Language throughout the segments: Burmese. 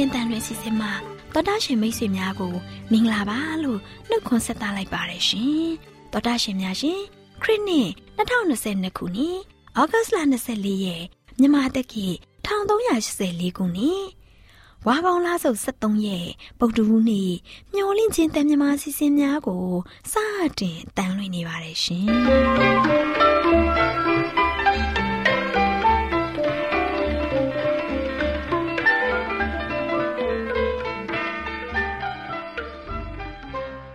AWR ညှို့လင့်ချင်းတန်လွင်စီစဉ်မှာတော်တာရှင်မိတ်ဆွေများကိုမင်္ဂလာပါလို့နှုတ်ခွန်းဆက်သလိုက်ပါတယ်ရှင်တော်တာရှင်များရှင်ခရစ်နှစ်2022ခုနှစ်ဩဂတ်လ24ရက်မြန်မာတက္ကီ1384ခုနှစ်ဝါပေါင်းလားစုပ်73ရက်ပုတ်တူးနေ့မျောလင့်ချင်းတန်မြမာစီစဉ်များကိုစတင်တန်လွင်နေပါတယ်ရှင်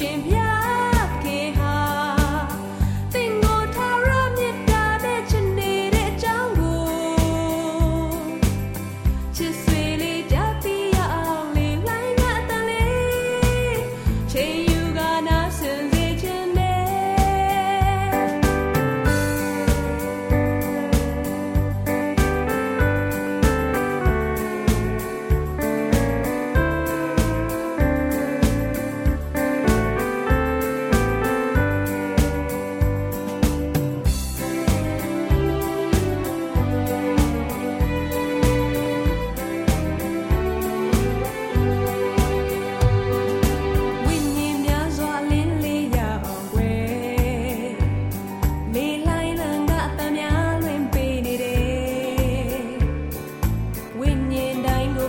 Şimdi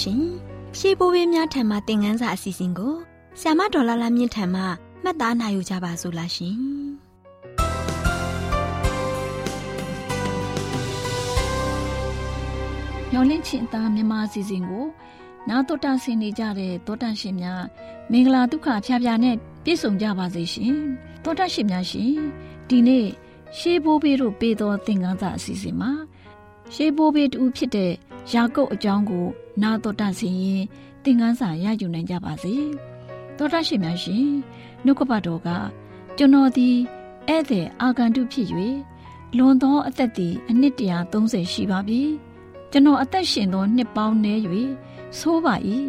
ရှင်များရှင်ရှေးဘိုးဘေးများထံမှသင်ခန်းစာအစီအစဉ်ကိုဆ iam ဒေါ်လာလာမြင့်ထံမှမှတ်သားနိုင်ယူကြပါစို့လားရှင်ညော်လင့်ချင်သားမြမအစီအစဉ်ကိုနာတော်တာဆင်နေကြတဲ့တောတန့်ရှင်များမင်္ဂလာဒုက္ခဖျားဖျားနဲ့ပြည့်စုံကြပါစေရှင်တောတန့်ရှင်များရှင်ဒီနေ့ရှေးဘိုးဘေးတို့ပေးသောသင်ခန်းစာအစီအစဉ်မှာရှေးဘိုးဘေးတူဖြစ်တဲ့ ယာကုပ်အကြောင်းကို နာတော်တာဆင်ရင်သင်ခန်းစာရယူနိုင်ကြပါစေတောတန့်ရှင်များရှင်နှုတ်ကပတ်တော်ကကျွန်တော်ဒီဧည့်သည်အာဂန္တုဖြစ်၍လွန်သောအသက်သည်အနှစ်တရာ30ရှိပါပြီကျွန်တော်အသက်ရှင်သောနှစ်ပေါင်းနည်း၍ဆိုးပါ၏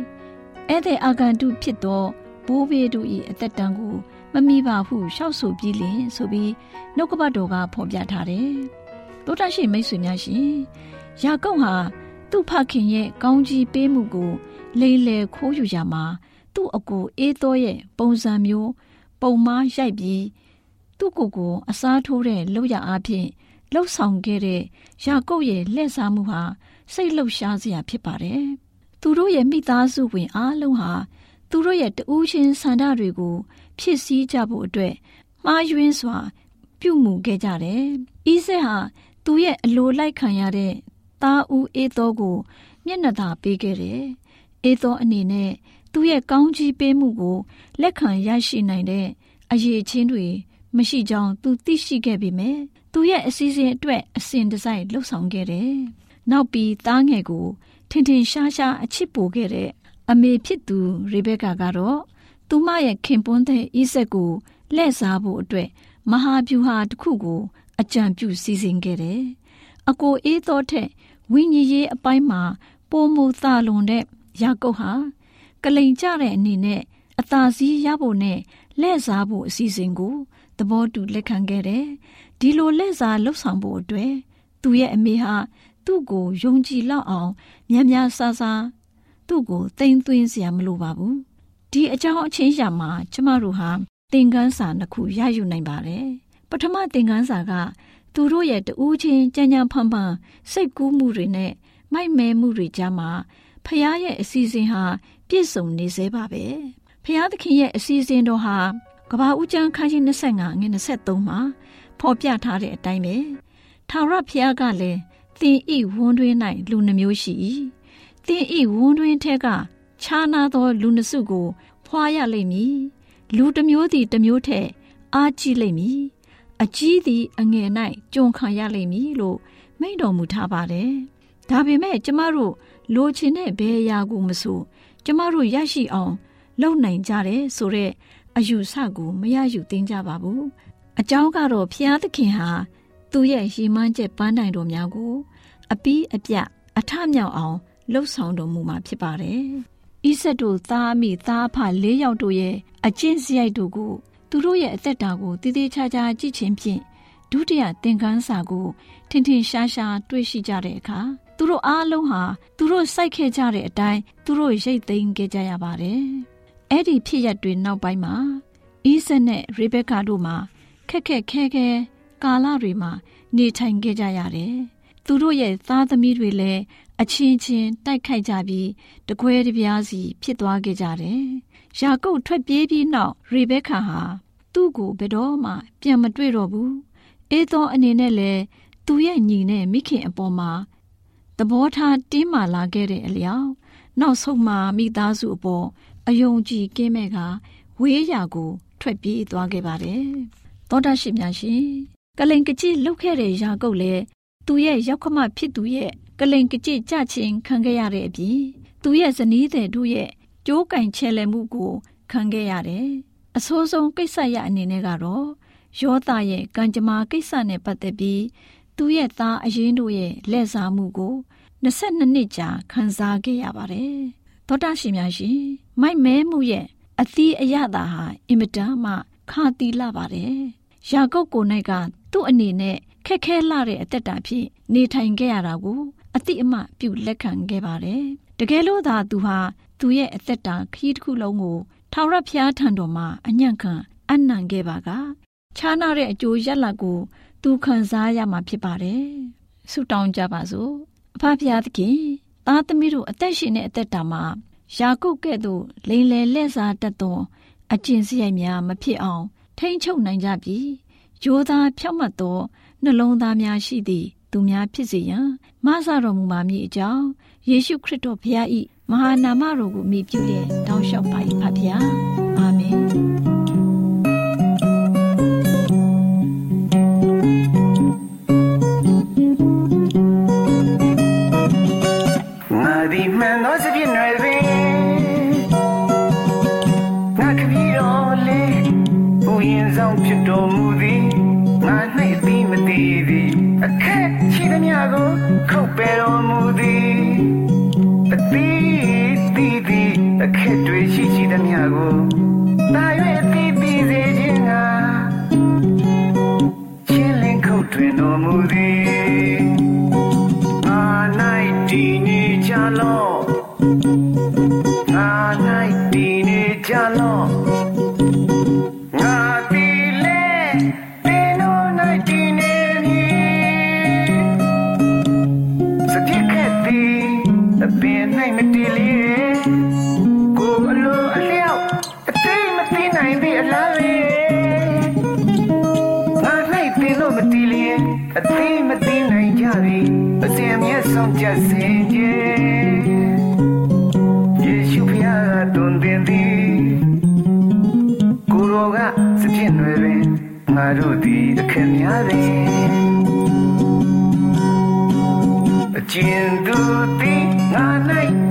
ဧည့်သည်အာဂန္တုဖြစ်သောဘိုးဘေးတို့၏အသက်တန်းကိုမမိပါဟုရှောက်ဆိုပြီးလင်ဆိုပြီးနှုတ်ကပတ်တော်ကဖော်ပြထားတယ်။တောတရှိမိတ်ဆွေများရှင်ယာကုပ်ဟာ သူ့ဖခင်ရဲ့ကောင်းကြီးပေးမှုကိုလိမ်လည်ခိုးယူရမှာသူ့အကိုအေးသောရဲ့ပုံစံမျိုး ပုံမားရိုက်ပြီးသူ့ကိုယ်ကိုအစားထိုးတဲ့လောက်ရအားဖြင့်လှုပ်ဆောင်ခဲ့တဲ့ယာကုပ်ရဲ့လှည့်စားမှုဟာစိတ်လှုပ်ရှားစရာဖြစ်ပါတယ်။သူတို့ရဲ့မိသားစုဝင်အားလုံးဟာသူတို့ရဲ့တူးချင်းဆန္ဒတွေကိုဖြစ်စည်းကြဖို့အတွက်မှားယွင်းစွာ ပြုမှုခဲ့ကြတယ်။ဤဆက်ဟာသူရဲ့အလိုလိုက်ခံရတဲ့ သားဦးအေးသောကို မျက်နှာသာပေးခဲ့တယ်။အေးသောအနေနဲ့သူ့ရဲ့ကောင်းကြီးပေးမှုကို လက်ခံရရှိနိုင်တဲ့အရေးချင်းတွေမရှိကြောင်းသူသိရှိခဲ့ပေမဲ့သူရဲ့အစီအစဉ်အတွက်အစဉ်တစိုက်လှုပ်ဆောင်ခဲ့တယ်။နောက်ပြီးသားငယ်ကို ထင်ထင်ရှားရှားအချစ်ပိုခဲ့တဲ့အမေဖြစ်သူရေဘက်ကာကတော့သူမရဲ့ခင်ပွန်းတဲ့ဣဆက်ကိုလှည့်စားဖို့အတွက်မဟာဗျူဟာတစ်ခုကို အကြံပြုစီစဉ်ခဲ့တယ်။အကိုအေးသောထက် ဝိညာဉ်ရေးအပိုင်းမှာပိုမိုသာလွန်တဲ့ယာကုပ်ဟာကလိန်ကျတဲ့အနေနဲ့အသာစီးရဖို့နဲ့လက်စားဖို့အစီအစဉ်ကိုသဘောတူလက်ခံခဲ့တယ်။ဒီလိုလက်စားလှုပ်ဆောင်ဖို့အတွက်သူ့ရဲ့အမေဟာသူ့ကိုယုံကြည်လောက်အောင်မြန်မြန်ဆဆသူ့ကိုတိမ်သွင်းစရာမလိုပါဘူး။ဒီအကြောင်းအချင်းရာမှာကျမတို့ဟာသင်ခန်းစာနှစ်ခုရယူနိုင်ပါတယ်။ပထမသင်ခန်းစာက သူတို့ရဲ့တူးချင်းကြမ်းကြမ်းဖန်ဖန်စိတ်ကူးမှုတွေနဲ့မိုက်မဲမှုတွေကြားမှာဖះရဲ့အစီအစဉ်ဟာပြည့်စုံနေစေပါပဲဖះသခင်ရဲ့အစီအစဉ်တော်ဟာကဘာဦးကျန်းခန်းကြီး25ငွေ23မှာဖော်ပြထားတဲ့အတိုင်းပဲထာဝရဘုရားကလည်းသင်ဤဝန်းတွင်း၌လူနှမျိုးရှိ၏သင်ဤဝန်းတွင်းထဲကခြားနာသောလူနှစုကို ဖွာရလိမ့်မည်လူတစ်မျိုးသည်တစ်မျိုးထက်အားကြီးလိမ့်မည် အကြီးသည်အငယ်၌ကြုံခံရလိမ့်မည်လို့မိန့်တော်မူထားပါတယ်ဒါပေမဲ့ကျမတို့လိုချင်တဲ့ဘယ်အရာကိုမဆိုကျမတို့ရရှိအောင်လုပ်နိုင်ကြတယ်ဆိုတဲ့အယူဆကိုမရယူသင်ကြပါဘူးအကြောင်းကတော့ဖျားသခင်ဟာသူ့ရဲ့ရည်မှန်းချက်ပန်းတိုင်တော်များကို အပီးအပြအထမြောက်အောင်လှုပ်ဆောင်တော်မူမှာဖြစ်ပါတယ်။ဣဆက်တို့သားမိသားဖ၄ယောက်တို့ရဲ့အကျင့်စရိုက်တို့ကို သူတို့ရဲ့အသက်တာကိုတည်တည်ချာချာကြည့်ခြင်းဖြင့်ဒုတိယသင်ခန်းစာကိုထင်ထင်ရှားရှားတွေ့ရှိကြတဲ့အခါသူတို့အားလုံးဟာသူတို့စိုက်ခဲ့ကြတဲ့အတိုင်းသူတို့ရိတ်သိမ်းခဲ့ကြရပါတယ်။အဲ့ဒီဖြစ်ရပ်တွေနောက်ပိုင်းမှာဣဆက်နဲ့ရေဘက်ကာတို့မှာခက်ခက်ခဲခဲကာလတွေမှာနေထိုင်ခဲ့ကြရတယ်။သူတို့ရဲ့သားသမီးတွေလည်းအချင်းချင်းတိုက်ခိုက်ကြပြီးတကွဲတပြားစီဖြစ်သွားခဲ့ကြတယ်။ ယာကုပ်ထွက်ပြေးပြီးနောက်ရေဘက်ခါဟာသူ့ကိုဘယ်တော့မှပြန်မတွေ့တော့ဘူး။အေးသောအနေနဲ့လည်းသူ့ရဲ့ညီနဲ့မိခင်အပေါ်မှာသဘောထားတင်းမာလာခဲ့တဲ့အလျောက်နောက်ဆုံးမှမိသားစုအပေါ်အယုံကြည်ကင်းမဲ့ကဝေးရာကိုထွက်ပြေးသွားခဲ့ပါတယ်။သောတာရှိများရှင်ကလိန်ကကြည့်လှုပ်ခဲ့တဲ့ယာကုပ်လည်းသူ့ရဲ့ရောက်ခမဖြစ်သူရဲ့ကလိန်ကကြစ်ကြချင်းခံခဲ့ရတဲ့အပြင်သူရဲ့ဇနီးတဲ့တို့ရဲ့ ကြိုးကင်ချဲလည်မှုကိုခံခဲ့ရတယ်။အဆိုးဆုံးကိစ္စရအနေနဲ့ကတော့ယောသားရဲ့ကံကြမ္မာကိစ္စနဲ့ပတ်သက်ပြီးသူ့ရဲ့သားအရင်တို့ရဲ့လက်စားမှုကို22နှစ်ကြာခံစားခဲ့ရပါတယ်။သောတာရှင်များရှင်မိုက်မဲမှုရဲ့အသီးအရသာဟာအင်မတန်မှခါတီလာပါတယ်။ယာကုပ်ကို၌ကသူ့အနေနဲ့ခက်ခဲလာတဲ့အသက်တာဖြစ်နေထိုင်ခဲ့ရတာကိုအတိအမှပြုလက်ခံခဲ့ပါတယ်။တကယ်လို့သာသူဟာ သူ့ရဲ့အသက်တာခရီးတစ်ခုလုံးကိုထာဝရဘုရားထံတော်မှာအညံ့ခံအနံ့ခဲ့ပါကခြားနာတဲ့အကျိုးရလဒ်ကို သူခံစားရမှာဖြစ်ပါတယ်။ဆုတောင်းကြပါစို့။အဖဖျားသခင်တသားသမီးတို့အသက်ရှင်တဲ့အသက်တာမှာယာကုပ်ကဲ့သို့လိန်လေလက်စားတတ်သောအကျင့်စရိုက်များမဖြစ်အောင် ထိမ့်ချုပ်နိုင်ကြပြီ။ယောသားဖြောက်မှတ်သောနှလုံးသားများရှိသည့်သူများဖြစ်စေရန်မဆတော်မူပါမည်အကြောင်း ယေရှုခရစ်တော်ဘုရား၏မဟာနာမတော်ကိုမြည်ပြုလျက်တောင်းလျှောက်ပါ၏ဖခင်။အာမင်ငါဒီမှန်သောစပြည့်နွယ်ပင်ငါခပြီးတော့လေဘူရင်ဆောင်ဖြစ်တော်မူသည်ငါ၌သိမသိသည်အခက်ရှိသည်များကိုခုတ်ပယ်တော်မူသည် တွ အသိမသိနိုင်ကြပြီအစဉ်အမြဲဆုံးချက်စင်ကြယေရှုဖျားကတွင်တင်သည်ကိုရောကစပြည့်နွယ်ပင်ငါတို့သည်အခက်များပင်အကျဉ်သူသည်ငါ၌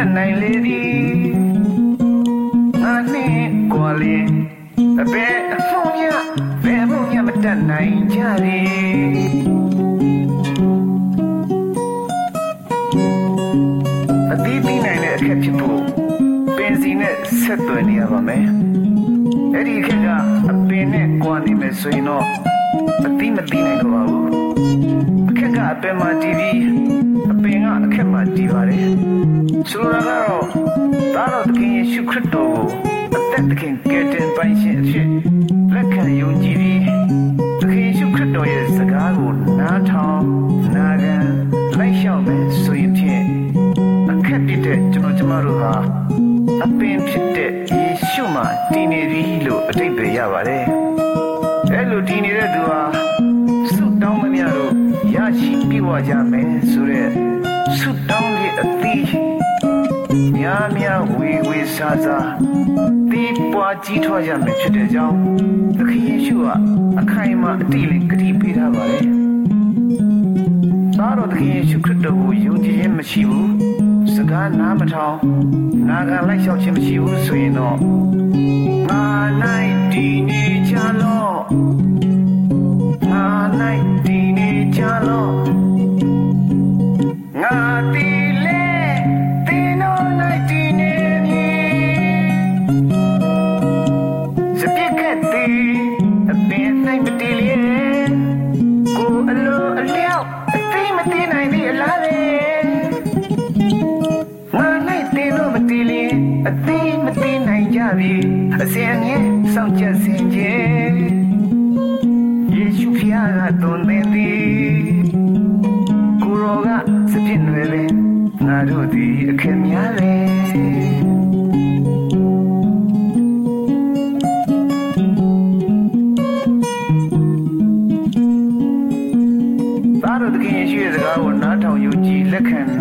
တတ်နိုင်လေသည်နာနေကွာလေအဘယ်အဆုံးမြဘယ်မှုမျက်မတတ်နိုင်ကြသည်အတီးပြီးနိုင်တဲ့အခက်ဖြစ်ဖို့ပင်စီနဲ့ဆက်သွယ်နေရပါမယ်အဲ့ဒီခေတ်ကအပင်နဲ့ကွာနေမယ်ဆိုရင်တော့အတိမသိနိုင်တော့ပါဘူးအခက်ကအပင်မှာတည်ပြီးအပ င်ကအခက်မှာတည်ပါတယ်ဆိုလိုတာကတော့ဒါတော့သခင်ယေရှုခရစ်တော်ကိုအသက်သခင်ကယ်တင်ပိုင်ရှင်အဖြစ်လက်ခံယုံကြည်ပြီးသခင်ယေရှုခရစ်တော်ရဲ့စကားကိုနားထောင်နာခံလိုက်လျှောက်မယ်ဆိုရင်ဖြင့်အခက်ပြတဲ့ကျွန်တော်ကျမတို့ဟာအပင်ဖြစ်တဲ့ယေရှုမှာတည်နေပြီလို့အတိတ်ပဲရပါတယ်။အဲလိုတည်နေတဲ့သူဟာဆုတောင်းမများလို့ရရှိပြည့်ဝကြမယ်ဆိုတဲ့ ဆုတောင်းရဲ့အသီးများများဝေဝေစားစားဒီပွားကြီးထွားကြမယ်ဖြစ်တဲ့ကြောင်းသခင်ယေရှုကအခိုင်အမာအတိလေးဂတိပေးထားပါတယ်။သားတော်သခင်ယေရှုခရစ်တော်ကိုယုံကြည်ခြင်းမရှိဘူး။စကားနားမထောင်နာခံလိုက်လျှောက်ခြင်းမရှိဘူးဆိုရင်တော့ငါ၌တည်နေကြလော့ငါ၌တည်နေကြလော့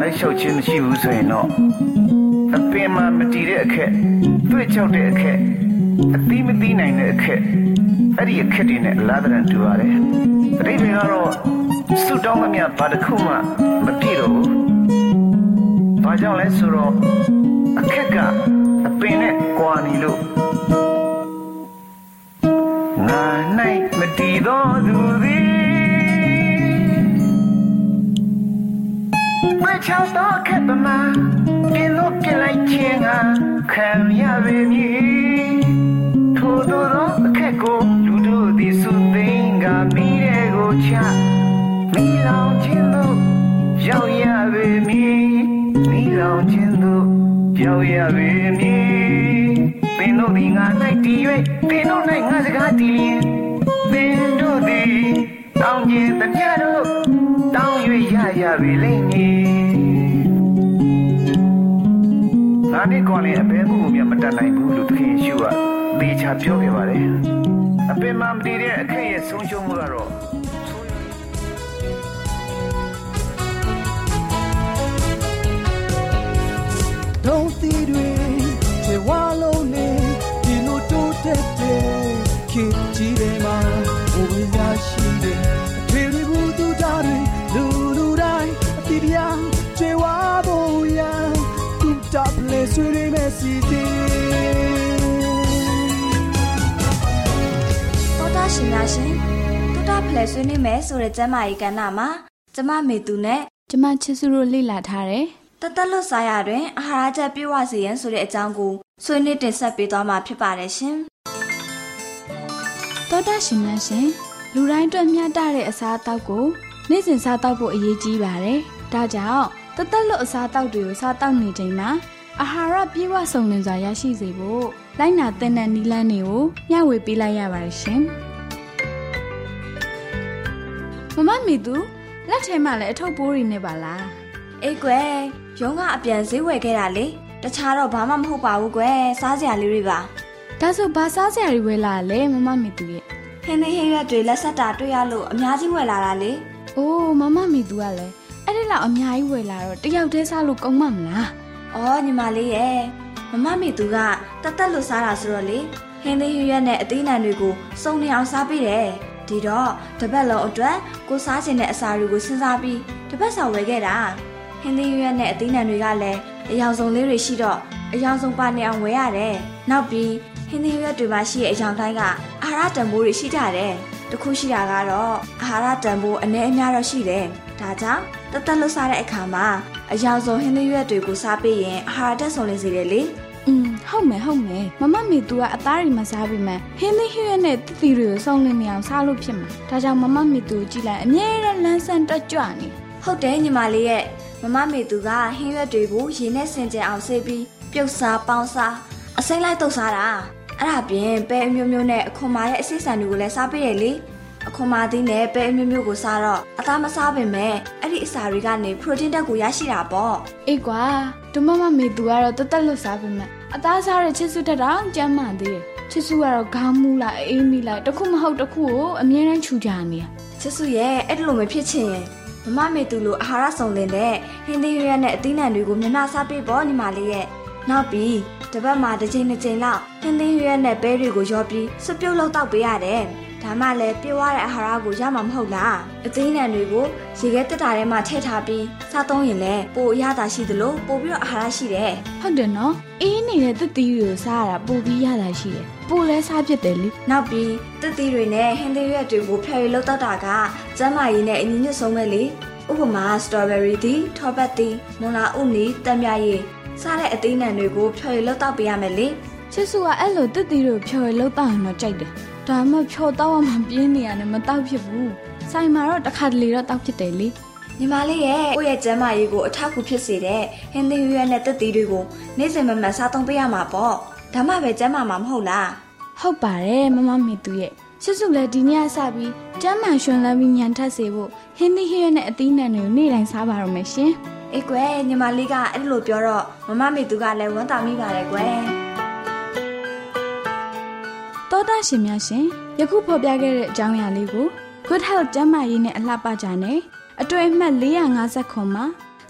လက်ခံလိုက်လျှောက်ခြင်းမရှိဘူးဆိုရင်တော့အပင်မှာမတည်တဲ့အခက်တွေ့ချောက်တဲ့အခက်အသီးမသီးနိုင်တဲ့အခက်အဲ့ဒီအခက်တွေနဲ့အလားတန်တူပါတယ်အတိတ်တွေကတော့ဆုတောင်းမမြဘာတစ်ခုမှမပြည့်တော့ဘူးဘာကြောင့်လဲဆိုတော့အခက်ကအပင်နဲ့ကွာနေလို့ငါ၌မတည်သောသူသည် ဝချောတော့ခက်ပမာပြင်းလို့ပြလိုက်ခြင်းကခံရပေမည်ထို့သောအခက်ကိုလူတို့သည်စုသိမ်းကမိတဲ့ကိုချမိလောင်ခြင်းလို့ရောက်ရပေင်ချင်းသူရောက်ရပေမည်ပင်တို့သည်ငါ၌တည်၍ပင်တို့၌ငါစကားတည်လျင်ပင်တို့သည်တောင်းခြင်းတပြတို့တောင်း၍ရရပေလိမ့်မည် ငါနဲ့ကောင်းလည်းအဘဲမှုကိုမြတ်မတတ်နိုင်ဘူးလို့သခင်ယေရှုကသေချာပြောခဲ့ပါတယ်အပင်မမတည်တဲ့အခက်ရဲ့ဆုံးရှုံးမှုကတော့ ရှင်များရှင်တော်တာဖလဲဆွေးနွေးမယ်ဆိုတဲ့ကျမ်းမာရေးကဏ္ဍမှာကျမမေသူနဲ့ကျမချစ်စုတို့လေ့လာထားတယ်တသက်လွတ်စားရတွင်အာဟာရချက်ပြည့်ဝစေရန်ဆိုတဲ့အကြောင်းကိုဆွေးနွေးတင်ဆက်ပေးသွားမှာဖြစ်ပါတယ်ရှင်။သောတာရှင်များရှင်လူတိုင်းအတွက်မျှတတဲ့အစားအသောက်ကိုနေ့စဉ်စားသောက်ဖို့အရေးကြီးပါတယ်။ဒါကြောင့်တသက်လွတ်အစားအသောက်တွေကိုစားသောက်နေချိန်မှာအာဟာရပြည့်ဝစုံလင်စွာရရှိစေဖို့လိုက်နာသင့်တဲ့နည်းလမ်းတွေကိုမျှဝေပေးလိုက်ရပါတယ်ရှင်။ မမမီသူလက်ထဲမှာလည်းအထုပ်ပိုးတွေနဲ့ပါလားအေးကွယ်ရုံးကအပြန်ဈေးဝယ်ခဲ့တာလေတခြားတော့ဘာမှမဟုတ်ပါဘူးကွယ်စားစရာလေးတွေပါ။ဒါဆိုဘာစားစရာတွေဝယ်လာလဲမမမီသူရဲ့ဟင်းသီးဟင်းရွက်တွေလက်ဆက်တာတွေ့ရလို့အများကြီးဝယ်လာတာလေ။အိုးမမမီသူကလည်းအဲ့ဒီလောက်အများကြီးဝယ်လာတော့တယောက်တည်းစားလို့ကောင်းမှမလား။အော်ညီမလေးရဲ့မမမေသူကတသက်လွတ်စားတာဆိုတော့လေဟင်းသီးဟင်းရွက်နဲ့အသီးနှံတွေကိုစုံနေအောင်စားပေးတယ် ဒီတော့တပတ်လုံးအတွက်ကိုစားချင်တဲ့အစာတွေကိုစဉ်းစားပြီးတပတ်စာဝယ်ခဲ့တာဟင်းသီးဟင်းရွက်နဲ့အသီးနှံတွေကလည်းအယောင်စုံလေးတွေရှိတော့အယောင်စုံပါနေအောင်ဝယ်ရတယ်နောက်ပြီးဟင်းသီးဟင်းရွက်တွေမှာရှိတဲ့အယောင်တိုင်းကအာဟာရတန်ဖိုးတွေရှိကြတယ်တခုရှိတာကတော့အာဟာရတန်ဖိုးအနည်းအများတော့ရှိတယ်ဒါကြောင့်တသက်လွတ်စားတဲ့အခါမှာအယောင်စုံဟင်းသီးရွက်တွေကိုစားပေးရင်အာဟာရတက်ဆုံးလင်းစေတယ်လေ อืมဟုတ်မယ်ဟုတ်မယ်မမမေသူကအသားတွေမစားပြီးမှဟင်းသီးဟင်းရွက်နဲ့တသီတွေကိုစုံလင်နေအောင်စားလို့ဖြစ်မှာဒါကြောင့်မမမေသူကိုကြည့်လိုက်အမြဲတမ်းလန်းဆန်းတက်ကြွနေဟုတ်တယ်ညီမလေးရဲ့မမမေသူကဟင်းရွက်တွေကိုရေနဲ့ဆင်ကြယ်အောင်ဆေးပြီးပြုတ်စားပေါင်းစားအစိမ့်လိုက်တုပ်စားတာအဲ့ဒါပြင်ပဲအမျိုးမျိုးနဲ့အခွန်မာတဲ့အစိဆန်တွေကိုလည်းစားပေးရလေ အခွန်မာသီးနဲ့ပဲအမျိုးမျိုးကိုစားတော့အသားမစားပင်မဲ့အဲ့ဒီအစာတွေကနေပရိုတင်းတက်ကိုရရှိတာပေါ့အေးကွာဒမမမေသူကတော့တသက်လွတ်စားပြီးမှအသားစားတဲ့ချစ်စုတက်တော့ကြမ်းမှန်သေးတယ်ချစ်စုကတော့ခေါင်းမူလိုက်အေးမိလိုက်တစ်ခုမဟုတ်တစ်ခုကိုအမြဲတမ်းခြူကြနေရချစ်စုရဲ့အဲ့ဒီလိုမဖြစ်ချင်ရင်မမမေသူလိုအာဟာရစုံလင်တဲ့ဟင်းသီးရွက်နဲ့အသီးနှံတွေကိုမျက်နှာစားပေးပေါ့ညီမလေးရဲ့နောက်ပြီးတစ်ပတ်မှာတစ်ချိန်တစ်ချိန်လောက်ဟင်းသီးရွက်နဲ့ပဲတွေကိုရောပြီးစပြုတ်လောက်တောက်ပေးရတယ် ဒါမှလည်းပြေဝတဲ့အာဟာရကိုရမှာမဟုတ်လားအသီးနှံတွေကိုရေခဲတက်တာထဲမှာထည့်ထားပြီးစားသုံးရင်လည်းပိုအရသာရှိသလိုပိုပြီးတော့အာဟာရရှိတယ်ဟုတ်တယ်နော်အေးနေတဲ့တသီတွေကိုစားရတာပိုပြီးရတာရှိတယ်ပိုလဲစားဖြစ်တယ်လေနောက်ပြီးတက်သီးတွေနဲ့ဟင်းသီးရွက်တွေကိုဖျော်ရည်လောက်တောက်တာကကျန်းမာရေးနဲ့အညီညွတ်ဆုံးပဲလေဥပမာစတော်ဘယ်ရီသီးထောပတ်သီးမွန်လာဥနီတံမြရည်စားတဲ့အသီးနှံတွေကိုဖျော်ရည်လောက်တောက်ပေးရမယ်လေချစ်စုကအဲ့လိုတစ်တီတို့ဖြော်ရလို့တောက်ရင်တော့ကြိုက်တယ် ဒါမှမဖြော်တော့မှပြင်းနေရတယ်မတောက်ဖြစ်ဘူးဆိုင်မှာတော့တစ်ခါတလေတော့တောက်ဖြစ်တယ်လေညီမလေးရဲ့ကိုယ့်ရဲ့ကျန်းမာရေးကိုအထောက်အကူဖြစ်စေတဲ့ဟင်းသီးရွက်နဲ့တက်သီးတွေကိုနေ့စဉ်မမှန်စားသုံးပေးရမှာပေါ့ဒါမှပဲကျန်းမာမှာမဟုတ်လားဟုတ်ပါတယ်မမမေသူရဲ့ချစ်စုလည်းဒီနေ့ကစပြီးကျမ်းမာရွှင်လန်းပြီးညံထက်စေဖို့ဟင်းသီးဟင်းရွက်နဲ့အသီးနှံတွေကိုနေ့တိုင်းစားပါတော့မယ်ရှင်အေးကွယ်ညီမလေးကအဲ့လိုပြောတော့မမမေသူကလည်းဝမ်းသာမိပါတယ်ကွယ် တောတာရှင်များရှင်ယခုဖော်ပြခဲ့တဲ့အကြောင်းအရာလေးကို Good Health ကျန်းမာရေးနဲ့အလှပကြနဲ့အတွေ့အမှတ်450ခွန်မှာ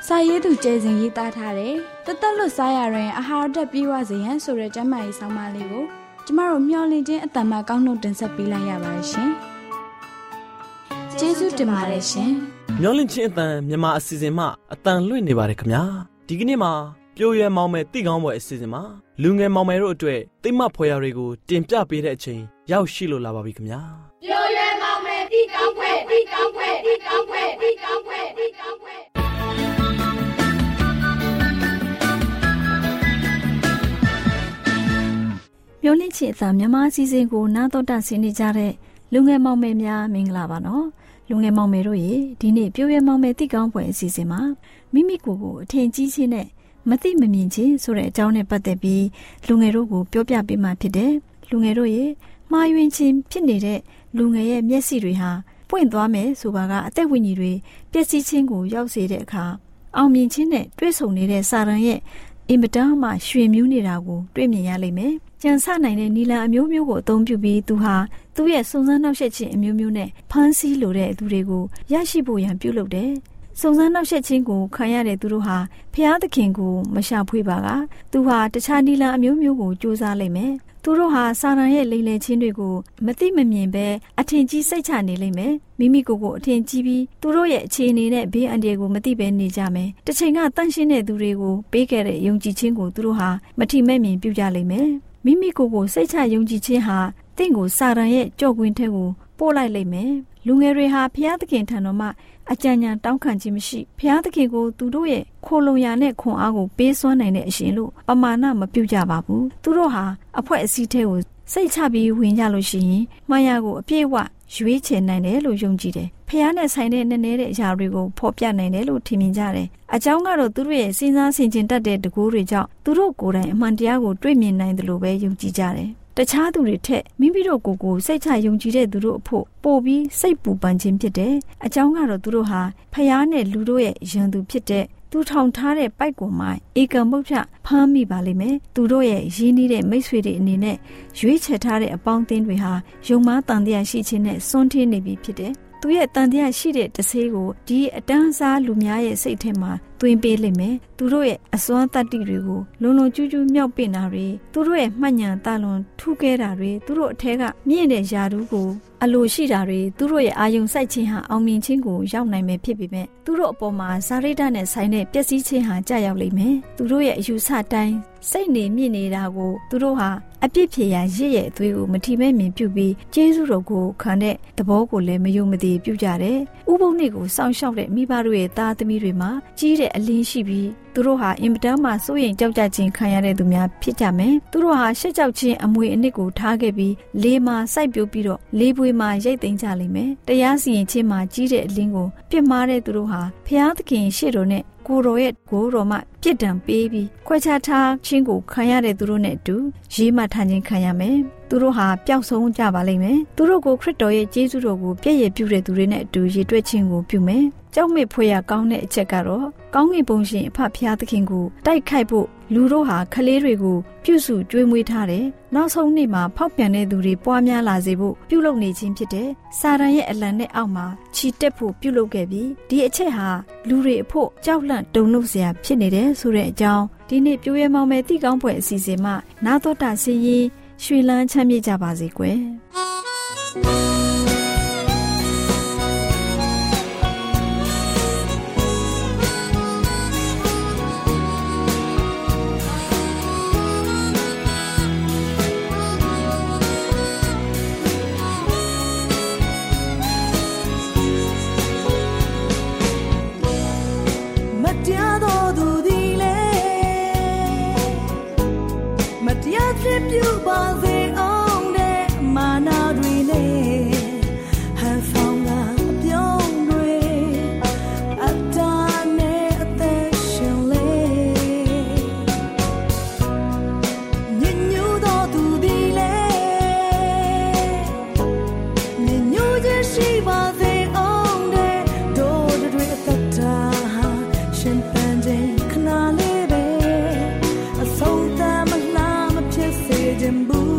စာရေးသူကျဲစဉ်ရေးသားထားတဲ့တသက်လွတ်စားရရင်အာဟာရဓာတ်ပြေဝစေရန်ဆိုတဲ့ကျန်းမာရေးဆောင်းပါးလေးကိုကျမတို့မျှဝင့်ခြင်းအတ္တမကောင်းနှုတ်တင်ဆက်ပေးလိုက်ရပါတယ်ရှင်။ကျေးဇူးတင်ပါတယ်ရှင်မျောလင့်ချင်းအတန်မြန်မာအစီအစဉ်မှအတန်လွင့်နေပါတယ်ခင်ဗျာဒီကနေ့မှာ ပြိုရွယ်မောင်မယ်တိကောင်းပွဲအစီအစဉ်မှာလူငယ်မောင်မယ်တို့အတွက်တိတ်မဖွယ်ရာတွေကိုတင်ပြပေးတဲ့အချိန်ရောက်ရှိလို့လာပါပြီခင်ဗျာပြောရဲမောင်မယ်တီကောင်းခွဲတီကောင်းခွဲတီကောင်းခွဲတီကောင်းခွဲတီကောင်းခွဲမျိုးလင့်ချစ်အသာမြန်မာအစီအစဉ်ကိုနားတော်တာဆင်းနေကြတဲ့လူငယ်မောင်မယ်များမင်္ဂလာပါနော်လူငယ်မောင်မယ်တို့ရေဒီနေ့ပြိုးရဲမောင်မယ်တိကောင်းပွဲအစီအစဉ်မှာမိမိကိုယ်ကိုအထင်ကြီးချင်းနဲ့ မသိမမြင်ခြင်းဆိုတဲ့အကြောင်းနဲ့ပတ်သက်ပြီးလူငယ်တို့ကိုပြောပြပေးမှဖြစ်တယ်။လူငယ်တို့ရဲ့မှားယွင်းခြင်းဖြစ်နေတဲ့လူငယ်ရဲ့မျက်စိတွေဟာပွင့်သွားမယ်ဆိုပါကအသက်ဝိညာဉ်တွေပျက်စီးခြင်းကိုရောက်စေတဲ့အခါအောင်မြင်ခြင်းနဲ့တွဲဆုံနေတဲ့စာရန်ရဲ့အင်မတန်မှရွှင်မြူးနေတာကိုတွေ့မြင်ရလိမ့်မယ်။ကြံစနိုင်တဲ့နီလန်အမျိုးမျိုးကိုအသုံးပြုပြီးသူဟာသူ့ရဲ့စုံစမ်းနှောက်ယှက်ခြင်းအမျိုးမျိုးနဲ့ဖမ်းဆီးလိုတဲ့သူတွေကိုရရှိဖို့ရန်ပြုလုပ်တယ်။ စုံစမ်းနှောက်ယှက်ခြင်းကိုခံရတဲ့သူတို့ဟာဖျားသခင်ကိုမရှာဖွေပါကသူဟာတခြားနီလန်အမျိုးမျိုးကိုစူးစမ်းလိုက်မယ်။သူတို့ဟာစာရန်ရဲ့လိမ်လည်ခြင်းတွေကိုမသိမမြင်ပဲအထင်ကြီးစိတ်ချနေလိမ့်မယ်မိမိကိုယ်ကိုအထင်ကြီးပြီးသူတို့ရဲ့အခြေအနေနဲ့ဘေးအန္တရာယ်ကိုမသိဘဲနေကြမယ်တစ်ချိန်ကတန့်ရှင်းတဲ့သူတွေကိုပေးခဲ့တဲ့ယုံကြည်ခြင်းကိုသူတို့ဟာမထီမဲ့မြင်ပြုကြလိမ့်မယ်မိမိကိုယ်ကိုစိတ်ချယုံကြည်ခြင်းဟာတင့်ကိုစာရန်ရဲ့ကြော့ကွင်းထဲကိုပို့လိုက်လိမ့်မယ်လူငယ်တွေဟာဘုရားသခင်ထံတော်မှ အကြံဉာဏ်တောင်းခံခြင်းမရှိဘုရားသခင်ကိုသူတို့ရဲ့ခိုလုံရာနဲ့ခွန်အားကိုပေးစွမ်းနိုင်တဲ့အရှင်လို့ပမာဏမပြုကြပါဘူးသူတို့ဟာအဖွဲ့အစည်းထဲကိုစိတ်ချပြီးဝင်ကြလို့ရှိရင်မှားရကိုအပြည့်အဝရွေးချယ်နိုင်တယ်လို့ယုံကြည်တယ်ဖះနဲ့ဆိုင်တဲ့နည်းနည်းတဲ့အရာတွေကိုဖော်ပြနိုင်တယ်လို့ထင်မြင်ကြတယ်အကြောင်းကတော့သူတို့ရဲ့စဉ်းစားဆင်ခြင်တတ်တဲ့တကူတွေကြောင့်သူတို့ကိုယ်တိုင်အမှန်တရားကိုတွေ့မြင်နိုင်တယ်လို့ပဲယုံကြည်ကြတယ် တခြားသူတွေထက်မိမိတို့ကိုယ်ကိုစိတ်ချယုံကြည်တဲ့သူတို့အဖို့ပို့ပြီးစိတ်ပူပန်ခြင်းဖြစ်တယ်။အကြောင်းကတော့သူတို့ဟာဖျားနဲ့လူတို့ရဲ့ရန်သူဖြစ်တဲ့သူထောင်ထားတဲ့ပိုက်ကွန်မိုင်းဧကမုတ်ဖြဖမ်းမိပါလိမ့်မယ်။သူတို့ရဲ့ရင်းနှီးတဲ့မိတ်ဆွေတွေအနေနဲ့ရွေးချယ်ထားတဲ့အပေါင်းအသင်းတွေဟာယုံမားတန်တရားရှိခြင်းနဲ့စွန့်ထင်းနေပြီဖြစ်တယ်။ သူရဲ့တန်တရားရှိတဲ့တဆေးကိုဒီအတန်းစားလူများရဲ့စိတ်ထဲမှာသွင်းပေးလိမ့်မယ်သူတို့ရဲ့အစွမ်းတတ္တိတွေကိုလုံလုံကျူးကျူးမြောက်ပင့်တာတွေသူတို့ရဲ့မှတ်ဉာဏ်တလွန်ထူးခဲတာတွေသူတို့အထက်ကမြင့်တဲ့ယာတူးကိုအလိုရှိတာတွေသူတို့ရဲ့အာယုံစိုက်ခြင်းဟာအောင်မြင်ခြင်းကိုရောက်နိုင်မယ်ဖြစ်ပေမဲ့သူတို့အပေါ်မှာဇာရိတနဲ့ဆိုင်တဲ့ပျက်စီးခြင်းဟာကြာရောက်လိမ့်မယ်သူတို့ရဲ့အယူဆတိုင်းစိတ်နေမြင့်နေတာကိုသူတို့ဟာအပြစ်ဖြေရာရစ်ရဲ့အသွေးကိုမထီမဲ့မြင်ပြုပြီးကျေးဇူးတော်ကိုခံတဲ့သဘောကိုလည်းမယုံမသိပြုကြတယ်။ဥပုံနေ့ကိုစောင့်ရှောက်တဲ့မိဘတို့ရဲ့သားသမီးတွေမှာကြီးတဲ့အလင်းရှိပြီးသူတို့ဟာအင်မတန်မှစိုးရိမ်ကြောက်ကြခြင်းခံရတဲ့သူများဖြစ်ကြမယ်။သူတို့ဟာရှက်ကြောက်ခြင်းအမွေအနှစ်ကိုထားခဲ့ပြီးလေးမှာစိုက်ပျိုးပြီးတော့လေးပွေမှာရိတ်သိမ်းကြလိမ့်မယ်။တရားစီရင်ခြင်းမှာကြီးတဲ့အလင်းကိုပြစ်မှားတဲ့သူတို့ဟာဖျားသခင်ရှေ့တော်နဲ့ကိုတော်ရဲ့ကိုတော်မှပြစ်ဒဏ်ပေးပြီးခွဲခြားထားခြင်းကိုခံရတဲ့သူတို့နဲ့အတူရေးမှထားခြင်းခံရမယ်။သူတို့ဟာပျောက်ဆုံးကြပါလိမ့်မယ်။သူတို့ကိုခရစ်တော်ရဲ့ကျေးဇူးတော်ကိုပြည့်ရပြုတဲ့သူတွေနဲ့အတူရည်တွက်ခြင်းကိုပြုမယ်။ကြောက်မေ့ဖွယ်ရကောင်းတဲ့အချက်ကတော့ ကောင်းကင်ဘုံရှင်အဖဖျားသခင်ကိုတိုက်ခိုက်ဖို့လူတို့ဟာခလေးတွေကိုပြုစုကျွေးမွေးထားတယ်။နောက်ဆုံးနေ့မှာဖောက်ပြန်တဲ့သူတွေပွားများလာစေဖို့ပြုလုပ်နေခြင်းဖြစ်တယ်။စာရန်ရဲ့အလံနဲ့အောက်မှာခြီတက်ဖို့ပြုလုပ်ခဲ့ပြီးဒီအချက်ဟာလူတွေအဖို့ကြောက်လန့်တုန်လှုပ်စရာဖြစ်နေတယ်ဆိုတဲ့အကြောင်းဒီနေ့ပြိုးရဲမောင်မဲ့တိကောင်းပွဲအစီအစဉ်မှာနာတော်တာဆင်းရင်ရွှေလန်းချမ်းမြေ့ကြပါစေကွယ်။ 不